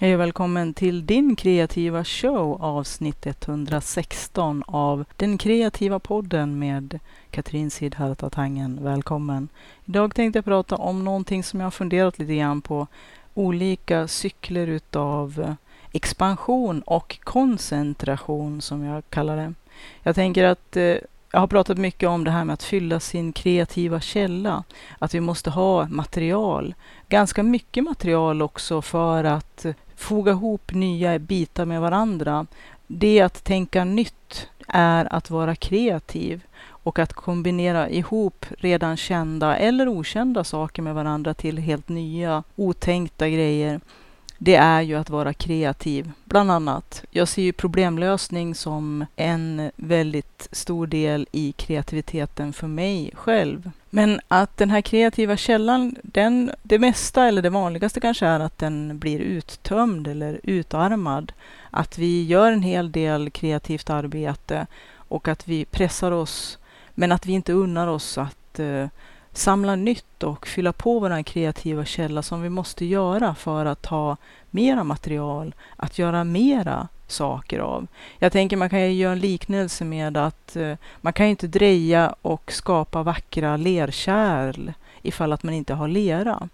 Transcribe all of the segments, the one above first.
Hej och välkommen till din kreativa show avsnitt 116 av Den kreativa podden med Katrin Sidhartatangen. Välkommen! Idag tänkte jag prata om någonting som jag har funderat lite grann på. Olika cykler utav expansion och koncentration som jag kallar det. Jag tänker att eh, jag har pratat mycket om det här med att fylla sin kreativa källa. Att vi måste ha material. Ganska mycket material också för att foga ihop nya bitar med varandra. Det att tänka nytt är att vara kreativ och att kombinera ihop redan kända eller okända saker med varandra till helt nya otänkta grejer det är ju att vara kreativ, bland annat. Jag ser ju problemlösning som en väldigt stor del i kreativiteten för mig själv. Men att den här kreativa källan, den, det mesta eller det vanligaste kanske är att den blir uttömd eller utarmad. Att vi gör en hel del kreativt arbete och att vi pressar oss, men att vi inte unnar oss att eh, samla nytt och fylla på vår kreativa källa som vi måste göra för att ha mera material att göra mera saker av. Jag tänker man kan ju göra en liknelse med att eh, man kan ju inte dreja och skapa vackra lerkärl ifall att man inte har lera.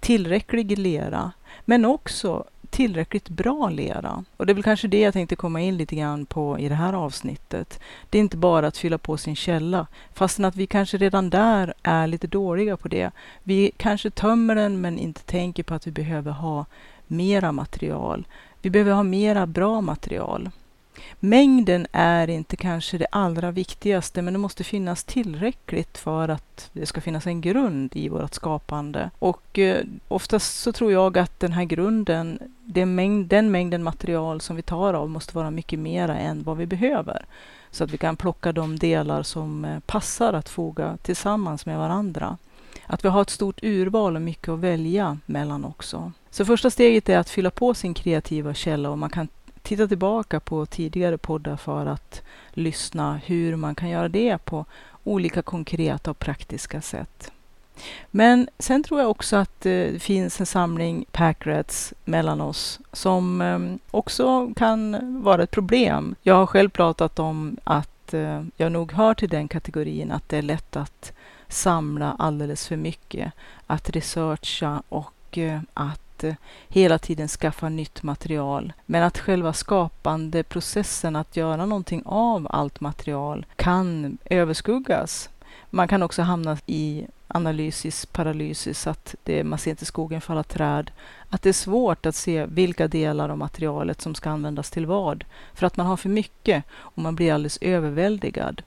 Tillräcklig lera, men också tillräckligt bra lera. Och det är väl kanske det jag tänkte komma in lite grann på i det här avsnittet. Det är inte bara att fylla på sin källa, fastän att vi kanske redan där är lite dåliga på det. Vi kanske tömmer den men inte tänker på att vi behöver ha mera material. Vi behöver ha mera bra material. Mängden är inte kanske det allra viktigaste, men det måste finnas tillräckligt för att det ska finnas en grund i vårt skapande. Och eh, oftast så tror jag att den här grunden, den, mängd, den mängden material som vi tar av måste vara mycket mera än vad vi behöver. Så att vi kan plocka de delar som eh, passar att foga tillsammans med varandra. Att vi har ett stort urval och mycket att välja mellan också. Så första steget är att fylla på sin kreativa källa och man kan titta tillbaka på tidigare poddar för att lyssna hur man kan göra det på olika konkreta och praktiska sätt. Men sen tror jag också att eh, det finns en samling packrats mellan oss som eh, också kan vara ett problem. Jag har själv pratat om att eh, jag nog hör till den kategorin att det är lätt att samla alldeles för mycket, att researcha och eh, att eh, hela tiden skaffa nytt material. Men att själva skapande processen att göra någonting av allt material kan överskuggas. Man kan också hamna i analysis paralysis, att det, man ser inte skogen falla träd. Att det är svårt att se vilka delar av materialet som ska användas till vad. För att man har för mycket och man blir alldeles överväldigad.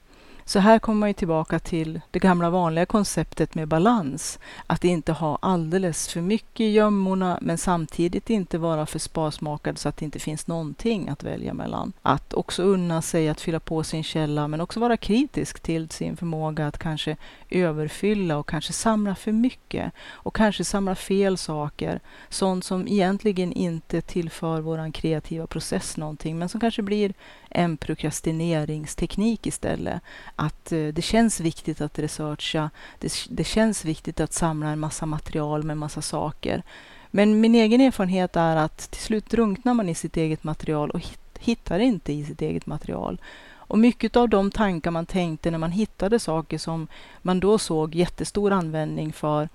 Så här kommer man ju tillbaka till det gamla vanliga konceptet med balans. Att inte ha alldeles för mycket i gömmorna men samtidigt inte vara för sparsmakad så att det inte finns någonting att välja mellan. Att också unna sig att fylla på sin källa men också vara kritisk till sin förmåga att kanske överfylla och kanske samla för mycket och kanske samla fel saker. Sånt som egentligen inte tillför vår kreativa process någonting men som kanske blir en prokrastineringsteknik istället. Att eh, det känns viktigt att researcha, det, det känns viktigt att samla en massa material med massa saker. Men min egen erfarenhet är att till slut drunknar man i sitt eget material och hittar inte i sitt eget material. Och mycket av de tankar man tänkte när man hittade saker som man då såg jättestor användning för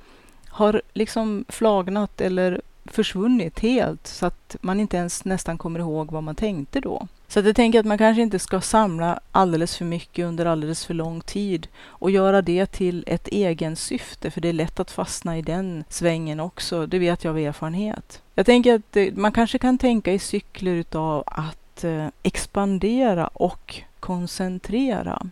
har liksom flagnat eller försvunnit helt så att man inte ens nästan kommer ihåg vad man tänkte då. Så att jag tänker att man kanske inte ska samla alldeles för mycket under alldeles för lång tid och göra det till ett egen syfte, för det är lätt att fastna i den svängen också. Det vet jag av erfarenhet. Jag tänker att eh, man kanske kan tänka i cykler utav att eh, expandera och koncentrera.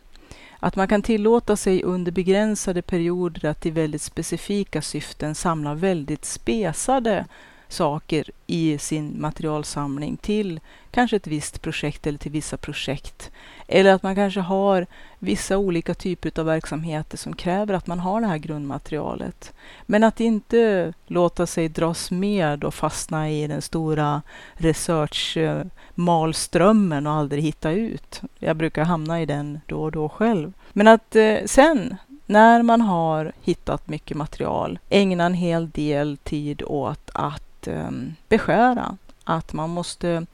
Att man kan tillåta sig under begränsade perioder att i väldigt specifika syften samla väldigt spesade saker i sin materialsamling till kanske ett visst projekt eller till vissa projekt. Eller att man kanske har vissa olika typer av verksamheter som kräver att man har det här grundmaterialet. Men att inte låta sig dras med och fastna i den stora research-malströmmen och aldrig hitta ut. Jag brukar hamna i den då och då själv. Men att eh, sen när man har hittat mycket material ägna en hel del tid åt att Eh, beskära att man måste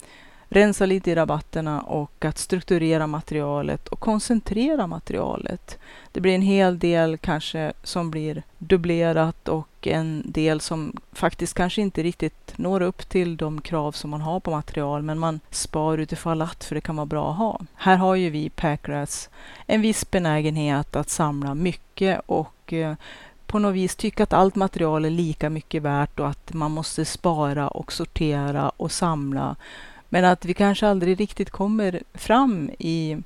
rensa lite i rabatterna och att strukturera materialet och koncentrera materialet. Det blir en hel del kanske som blir dubblerat och en del som faktiskt kanske inte riktigt når upp till de krav som man har på material, men man spar utifall att för det kan vara bra att ha. Här har ju vi Packrass en viss benägenhet att samla mycket och eh, på något vis tycka att allt material är lika mycket värt och att man måste spara och sortera och samla men att vi kanske aldrig riktigt kommer fram i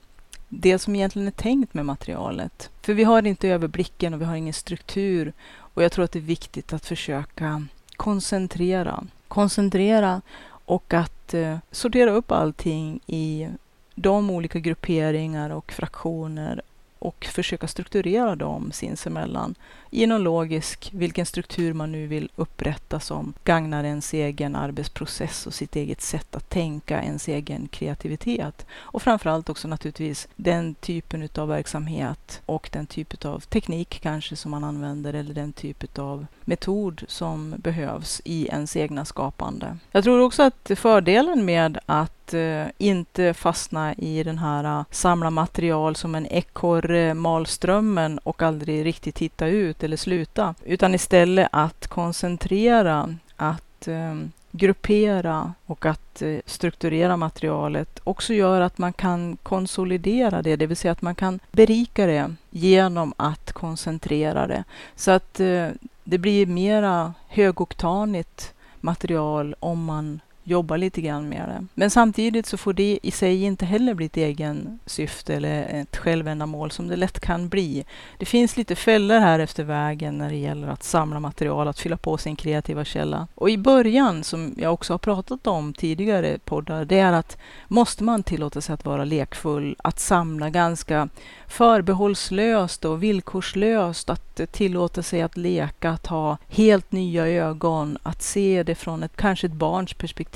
det som egentligen är tänkt med materialet. För vi har inte överblicken och vi har ingen struktur. Och jag tror att det är viktigt att försöka koncentrera. Koncentrera och att eh, sortera upp allting i de olika grupperingar och fraktioner och försöka strukturera dem sinsemellan i någon logisk, vilken struktur man nu vill upprätta som gagnar ens egen arbetsprocess och sitt eget sätt att tänka, ens egen kreativitet. Och framförallt också naturligtvis den typen av verksamhet och den typ av teknik kanske som man använder eller den typ av metod som behövs i ens egna skapande. Jag tror också att fördelen med att uh, inte fastna i den här eh, samla material som en ekorre mal strömmen och aldrig riktigt hitta ut eller sluta, utan istället att koncentrera, att eh, gruppera och att eh, strukturera materialet också gör att man kan konsolidera det, det vill säga att man kan berika det genom att koncentrera det. Så att eh, det blir mera högoktanigt material om man jobba lite grann med det. Men samtidigt så får det i sig inte heller bli ett egen syfte eller ett självändamål som det lätt kan bli. Det finns lite fällor här efter vägen när det gäller att samla material, att fylla på sin kreativa källa. Och i början, som jag också har pratat om tidigare poddar, det är att måste man tillåta sig att vara lekfull, att samla ganska förbehållslöst och villkorslöst, att tillåta sig att leka, att ha helt nya ögon, att se det från ett kanske ett barns perspektiv,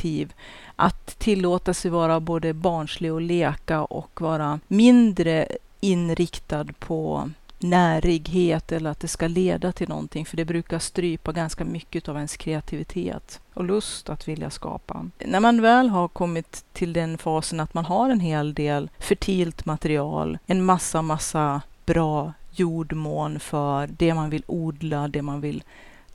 att tillåta sig vara både barnslig och leka och vara mindre inriktad på närighet eller att det ska leda till någonting, för det brukar strypa ganska mycket av ens kreativitet och lust att vilja skapa. När man väl har kommit till den fasen att man har en hel del fertilt material, en massa, massa bra jordmån för det man vill odla, det man vill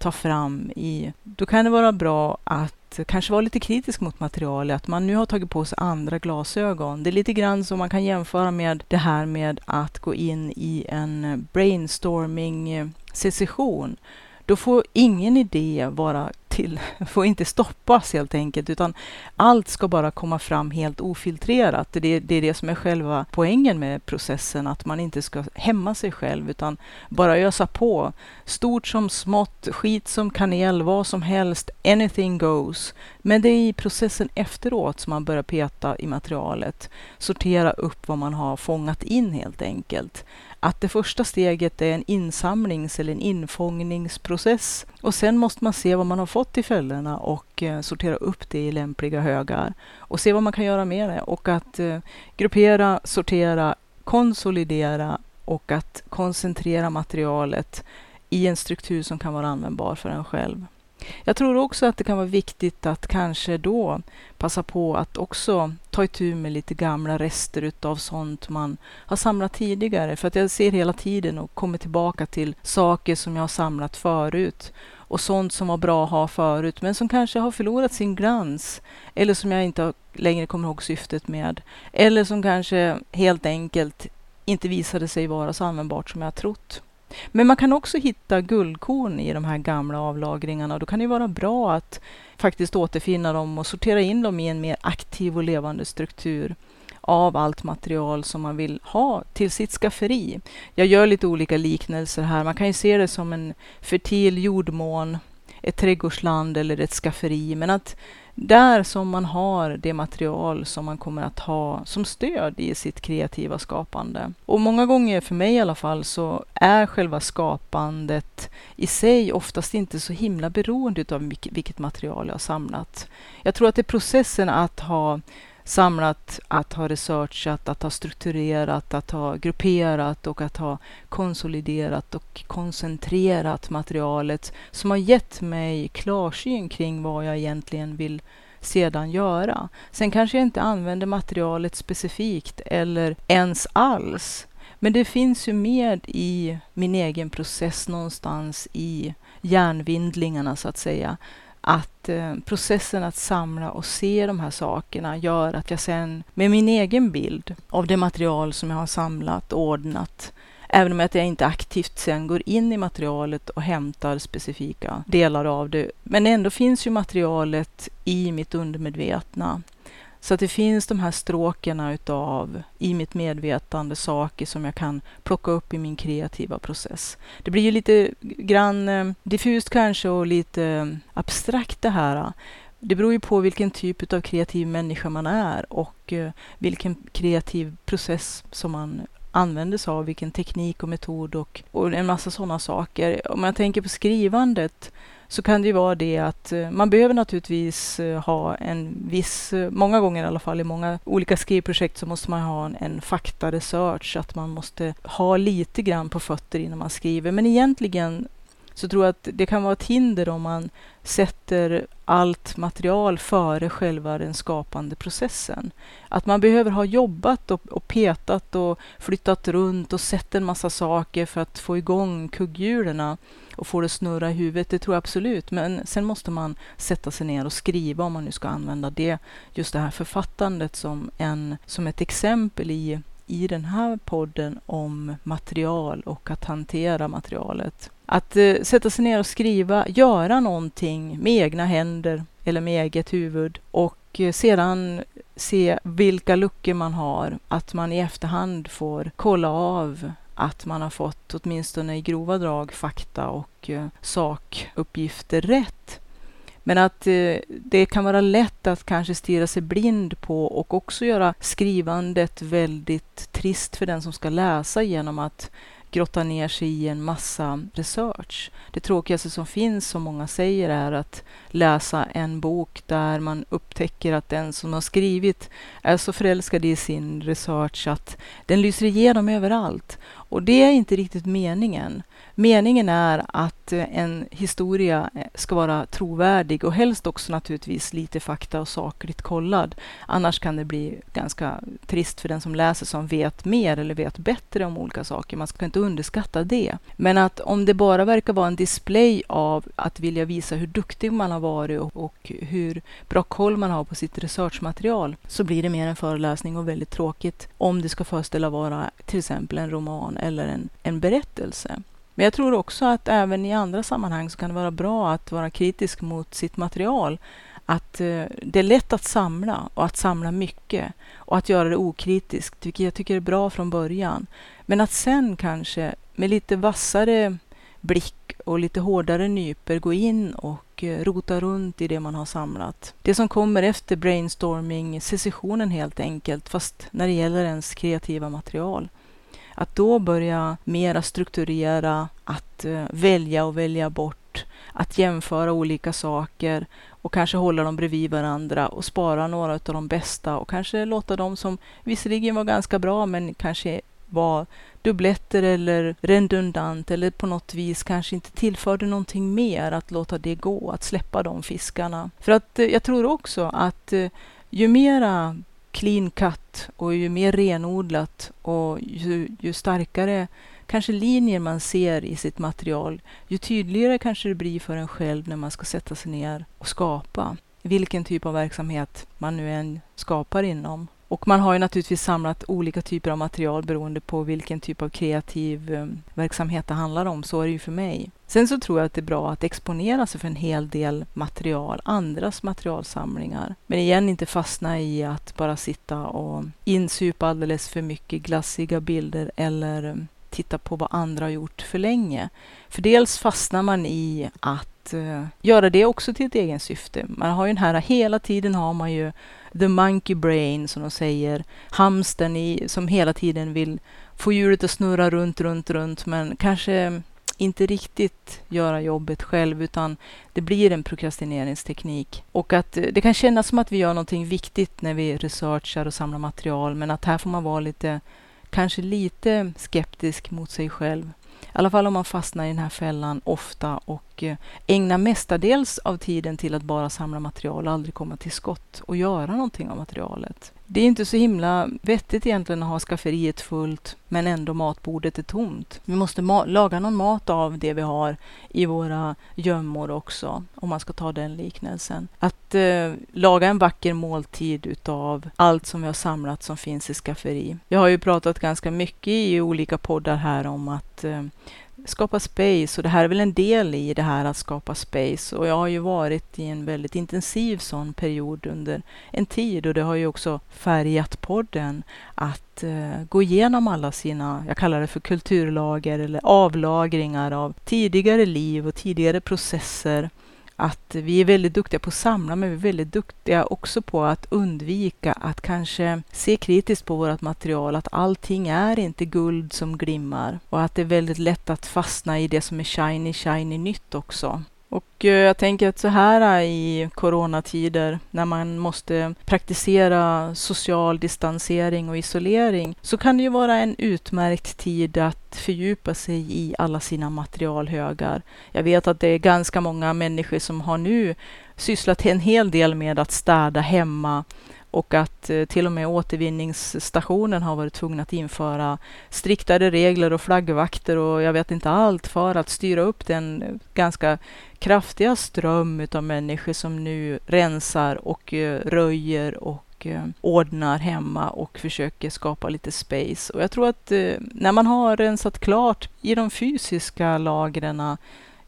ta fram i, då kan det vara bra att kanske vara lite kritisk mot materialet, att man nu har tagit på sig andra glasögon. Det är lite grann som man kan jämföra med det här med att gå in i en brainstorming session. Då får ingen idé vara till, får inte stoppas helt enkelt, utan allt ska bara komma fram helt ofiltrerat. Det, det är det som är själva poängen med processen, att man inte ska hämma sig själv, utan bara ösa på. Stort som smått, skit som kanel, vad som helst, anything goes. Men det är i processen efteråt som man börjar peta i materialet, sortera upp vad man har fångat in helt enkelt att det första steget är en insamlings eller en infångningsprocess. Och sen måste man se vad man har fått i fällorna och eh, sortera upp det i lämpliga högar och se vad man kan göra med det. Och att eh, gruppera, sortera, konsolidera och att koncentrera materialet i en struktur som kan vara användbar för en själv. Jag tror också att det kan vara viktigt att kanske då passa på att också ta itu med lite gamla rester utav sånt man har samlat tidigare. För att jag ser hela tiden och kommer tillbaka till saker som jag har samlat förut och sånt som var bra att ha förut, men som kanske har förlorat sin glans eller som jag inte längre kommer ihåg syftet med. Eller som kanske helt enkelt inte visade sig vara så användbart som jag trott. Men man kan också hitta guldkorn i de här gamla avlagringarna. Då kan det vara bra att faktiskt återfinna dem och sortera in dem i en mer aktiv och levande struktur av allt material som man vill ha till sitt skafferi. Jag gör lite olika liknelser här. Man kan ju se det som en fertil jordmån, ett trädgårdsland eller ett skafferi. Men att där som man har det material som man kommer att ha som stöd i sitt kreativa skapande. Och många gånger, för mig i alla fall, så är själva skapandet i sig oftast inte så himla beroende av vilket material jag har samlat. Jag tror att det är processen att ha samlat, att ha researchat, att ha strukturerat, att ha grupperat och att ha konsoliderat och koncentrerat materialet som har gett mig klarsyn kring vad jag egentligen vill sedan göra. Sen kanske jag inte använder materialet specifikt eller ens alls. Men det finns ju med i min egen process någonstans i hjärnvindlingarna så att säga. Att eh, processen att samla och se de här sakerna gör att jag sen med min egen bild av det material som jag har samlat och ordnat Även om jag inte aktivt sen går in i materialet och hämtar specifika delar av det. Men ändå finns ju materialet i mitt undermedvetna. Så att det finns de här stråkarna utav i mitt medvetande saker som jag kan plocka upp i min kreativa process. Det blir ju lite grann eh, diffust kanske och lite eh, abstrakt det här. Det beror ju på vilken typ av kreativ människa man är och eh, vilken kreativ process som man använder sig av, vilken teknik och metod och, och en massa sådana saker. Om jag tänker på skrivandet så kan det ju vara det att eh, man behöver naturligtvis eh, ha en viss, eh, många gånger i alla fall i många olika skrivprojekt så måste man ha en, en faktaresearch, att man måste ha lite grann på fötter innan man skriver. Men egentligen så tror jag att det kan vara ett hinder om man sätter allt material före själva den skapande processen. Att man behöver ha jobbat och, och petat och flyttat runt och sett en massa saker för att få igång kugghjulen och får det snurra i huvudet, det tror jag absolut. Men sen måste man sätta sig ner och skriva om man nu ska använda det, just det här författandet som, en, som ett exempel i i den här podden om material och att hantera materialet. Att eh, sätta sig ner och skriva, göra någonting med egna händer eller med eget huvud och eh, sedan se vilka luckor man har. Att man i efterhand får kolla av att man har fått åtminstone i grova drag fakta och eh, sakuppgifter rätt. Men att eh, det kan vara lätt att kanske stirra sig blind på och också göra skrivandet väldigt trist för den som ska läsa genom att grotta ner sig i en massa research. Det tråkigaste som finns, som många säger, är att läsa en bok där man upptäcker att den som har skrivit är så förälskad i sin research att den lyser igenom överallt. Och det är inte riktigt meningen. Meningen är att eh, en historia eh, ska vara trovärdig och helst också naturligtvis lite fakta och sakligt kollad. Annars kan det bli ganska trist för den som läser som vet mer eller vet bättre om olika saker. Man ska inte underskatta det. Men att om det bara verkar vara en display av att vilja visa hur duktig man har varit och, och hur bra koll man har på sitt researchmaterial så blir det mer en föreläsning och väldigt tråkigt om det ska föreställa vara till exempel en roman eller en, en berättelse. Men jag tror också att även i andra sammanhang så kan det vara bra att vara kritisk mot sitt material. Att eh, det är lätt att samla och att samla mycket och att göra det okritiskt, vilket jag tycker är bra från början. Men att sen kanske med lite vassare blick och lite hårdare nyper gå in och eh, rota runt i det man har samlat. Det som kommer efter brainstorming-sessionen helt enkelt, fast när det gäller ens kreativa material. Att då börja mera strukturera, att eh, välja och välja bort, att jämföra olika saker och kanske hålla dem bredvid varandra och spara några av de bästa och kanske låta dem som visserligen var ganska bra men kanske var dubbletter eller redundant eller på något vis kanske inte tillförde någonting mer, att låta det gå, att släppa de fiskarna. För att eh, jag tror också att eh, ju mera clean cut och ju mer renodlat och ju, ju starkare kanske linjer man ser i sitt material, ju tydligare kanske det blir för en själv när man ska sätta sig ner och skapa. Vilken typ av verksamhet man nu än skapar inom. Och man har ju naturligtvis samlat olika typer av material beroende på vilken typ av kreativ um, verksamhet det handlar om. Så är det ju för mig. Sen så tror jag att det är bra att exponera sig för en hel del material, andras materialsamlingar. Men igen inte fastna i att bara sitta och insupa alldeles för mycket glassiga bilder eller um, titta på vad andra har gjort för länge. För dels fastnar man i att uh, göra det också till ett egen syfte. Man har ju den här, hela tiden har man ju the monkey brain som de säger. Hamstern i, som hela tiden vill få hjulet att snurra runt, runt, runt men kanske inte riktigt göra jobbet själv utan det blir en prokrastineringsteknik. Och att eh, det kan kännas som att vi gör någonting viktigt när vi researchar och samlar material men att här får man vara lite, kanske lite skeptisk mot sig själv. I alla fall om man fastnar i den här fällan ofta och eh, ägnar mestadels av tiden till att bara samla material och aldrig komma till skott och göra någonting av materialet. Det är inte så himla vettigt egentligen att ha skafferiet fullt men ändå matbordet är tomt. Vi måste laga någon mat av det vi har i våra gömmor också, om man ska ta den liknelsen. Att eh, laga en vacker måltid utav allt som vi har samlat som finns i skafferi. Jag har ju pratat ganska mycket i olika poddar här om att eh, skapa space och det här är väl en del i det här att skapa space. Och jag har ju varit i en väldigt intensiv sån period under en tid och det har ju också färgat podden att eh, gå igenom alla sina, jag kallar det för kulturlager eller avlagringar av tidigare liv och tidigare processer att vi är väldigt duktiga på att samla, men vi är väldigt duktiga också på att undvika att kanske se kritiskt på vårt material, att allting är inte guld som glimmar och att det är väldigt lätt att fastna i det som är shiny, shiny nytt också. Och eh, jag tänker att så här i coronatider när man måste praktisera social distansering och isolering så kan det ju vara en utmärkt tid att fördjupa sig i alla sina materialhögar. Jag vet att det är ganska många människor som har nu sysslat en hel del med att städa hemma och att eh, till och med återvinningsstationen har varit tvungen att införa striktare regler och flaggvakter och jag vet inte allt för att styra upp den eh, ganska kraftiga ström utav människor som nu rensar och eh, röjer och ordnar hemma och försöker skapa lite space. Och jag tror att när man har rensat klart i de fysiska lagren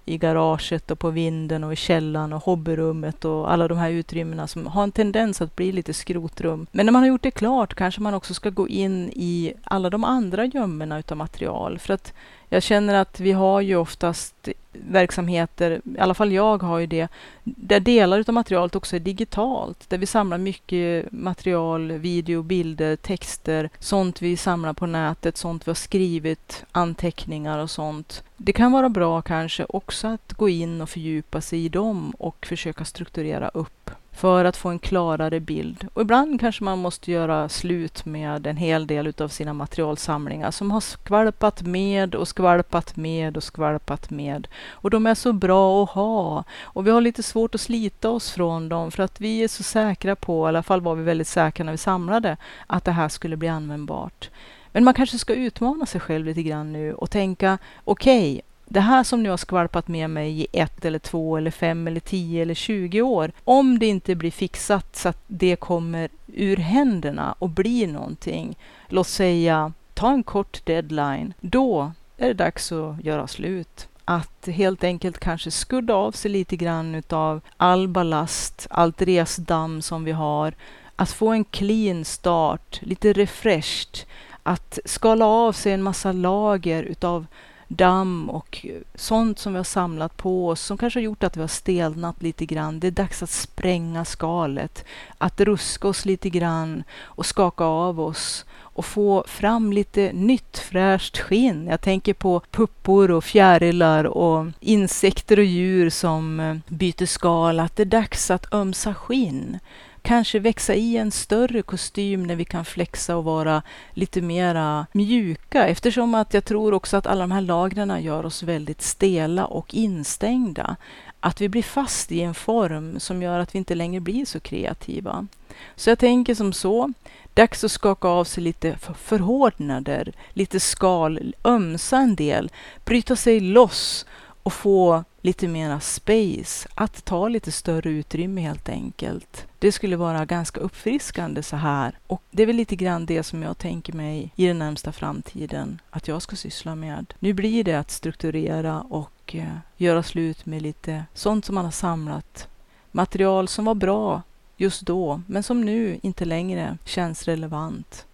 i garaget och på vinden och i källaren och hobbyrummet och alla de här utrymmena som har en tendens att bli lite skrotrum. Men när man har gjort det klart kanske man också ska gå in i alla de andra gömmorna utav material. För att jag känner att vi har ju oftast verksamheter, i alla fall jag har ju det, där delar av materialet också är digitalt, där vi samlar mycket material, video, bilder, texter, sånt vi samlar på nätet, sånt vi har skrivit, anteckningar och sånt. Det kan vara bra kanske också att gå in och fördjupa sig i dem och försöka strukturera upp för att få en klarare bild. Och ibland kanske man måste göra slut med en hel del av sina materialsamlingar som har skvalpat med och skvalpat med och skvalpat med. Och de är så bra att ha. Och vi har lite svårt att slita oss från dem för att vi är så säkra på, i alla fall var vi väldigt säkra när vi samlade, att det här skulle bli användbart. Men man kanske ska utmana sig själv lite grann nu och tänka, okej, okay, det här som nu har skvalpat med mig i ett eller två eller fem eller tio eller tjugo år, om det inte blir fixat så att det kommer ur händerna och blir någonting, låt säga ta en kort deadline, då är det dags att göra slut. Att helt enkelt kanske skudda av sig lite grann utav all ballast, allt resdamm som vi har. Att få en clean start, lite refreshed. Att skala av sig en massa lager utav damm och sånt som vi har samlat på oss som kanske har gjort att vi har stelnat lite grann. Det är dags att spränga skalet, att ruska oss lite grann och skaka av oss och få fram lite nytt fräscht skinn. Jag tänker på puppor och fjärilar och insekter och djur som eh, byter skal, att det är dags att ömsa skinn kanske växa i en större kostym när vi kan flexa och vara lite mera mjuka eftersom att jag tror också att alla de här lagren gör oss väldigt stela och instängda. Att vi blir fast i en form som gör att vi inte längre blir så kreativa. Så jag tänker som så, dags att skaka av sig lite förhårdnader, lite skal, ömsa en del, bryta sig loss och få lite mera space, att ta lite större utrymme helt enkelt. Det skulle vara ganska uppfriskande så här och det är väl lite grann det som jag tänker mig i den närmsta framtiden att jag ska syssla med. Nu blir det att strukturera och eh, göra slut med lite sånt som man har samlat. Material som var bra just då, men som nu inte längre känns relevant.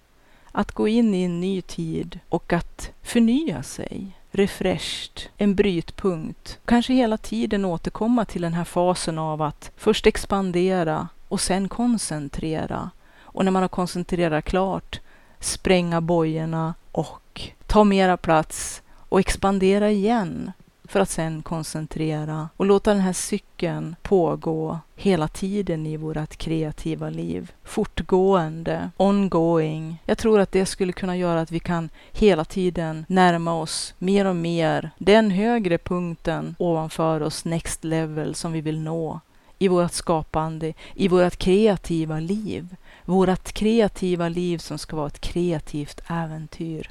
Att gå in i en ny tid och att förnya sig refreshed, en brytpunkt. Kanske hela tiden återkomma till den här fasen av att först expandera och sen koncentrera. Och när man har koncentrerat klart, spränga bojorna och ta mera plats och expandera igen för att sen koncentrera och låta den här cykeln pågå hela tiden i vårt kreativa liv. Fortgående, ongoing. Jag tror att det skulle kunna göra att vi kan hela tiden närma oss mer och mer den högre punkten ovanför oss, next level, som vi vill nå i vårt skapande, i vårt kreativa liv. Vårt kreativa liv som ska vara ett kreativt äventyr.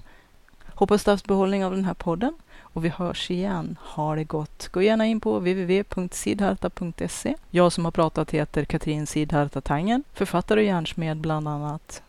Hoppas du haft behållning av den här podden och vi hörs igen. Ha det gott! Gå gärna in på www.sidharta.se. Jag som har pratat heter Katrin Sidharta Tangen, författare och hjärnsmed bland annat.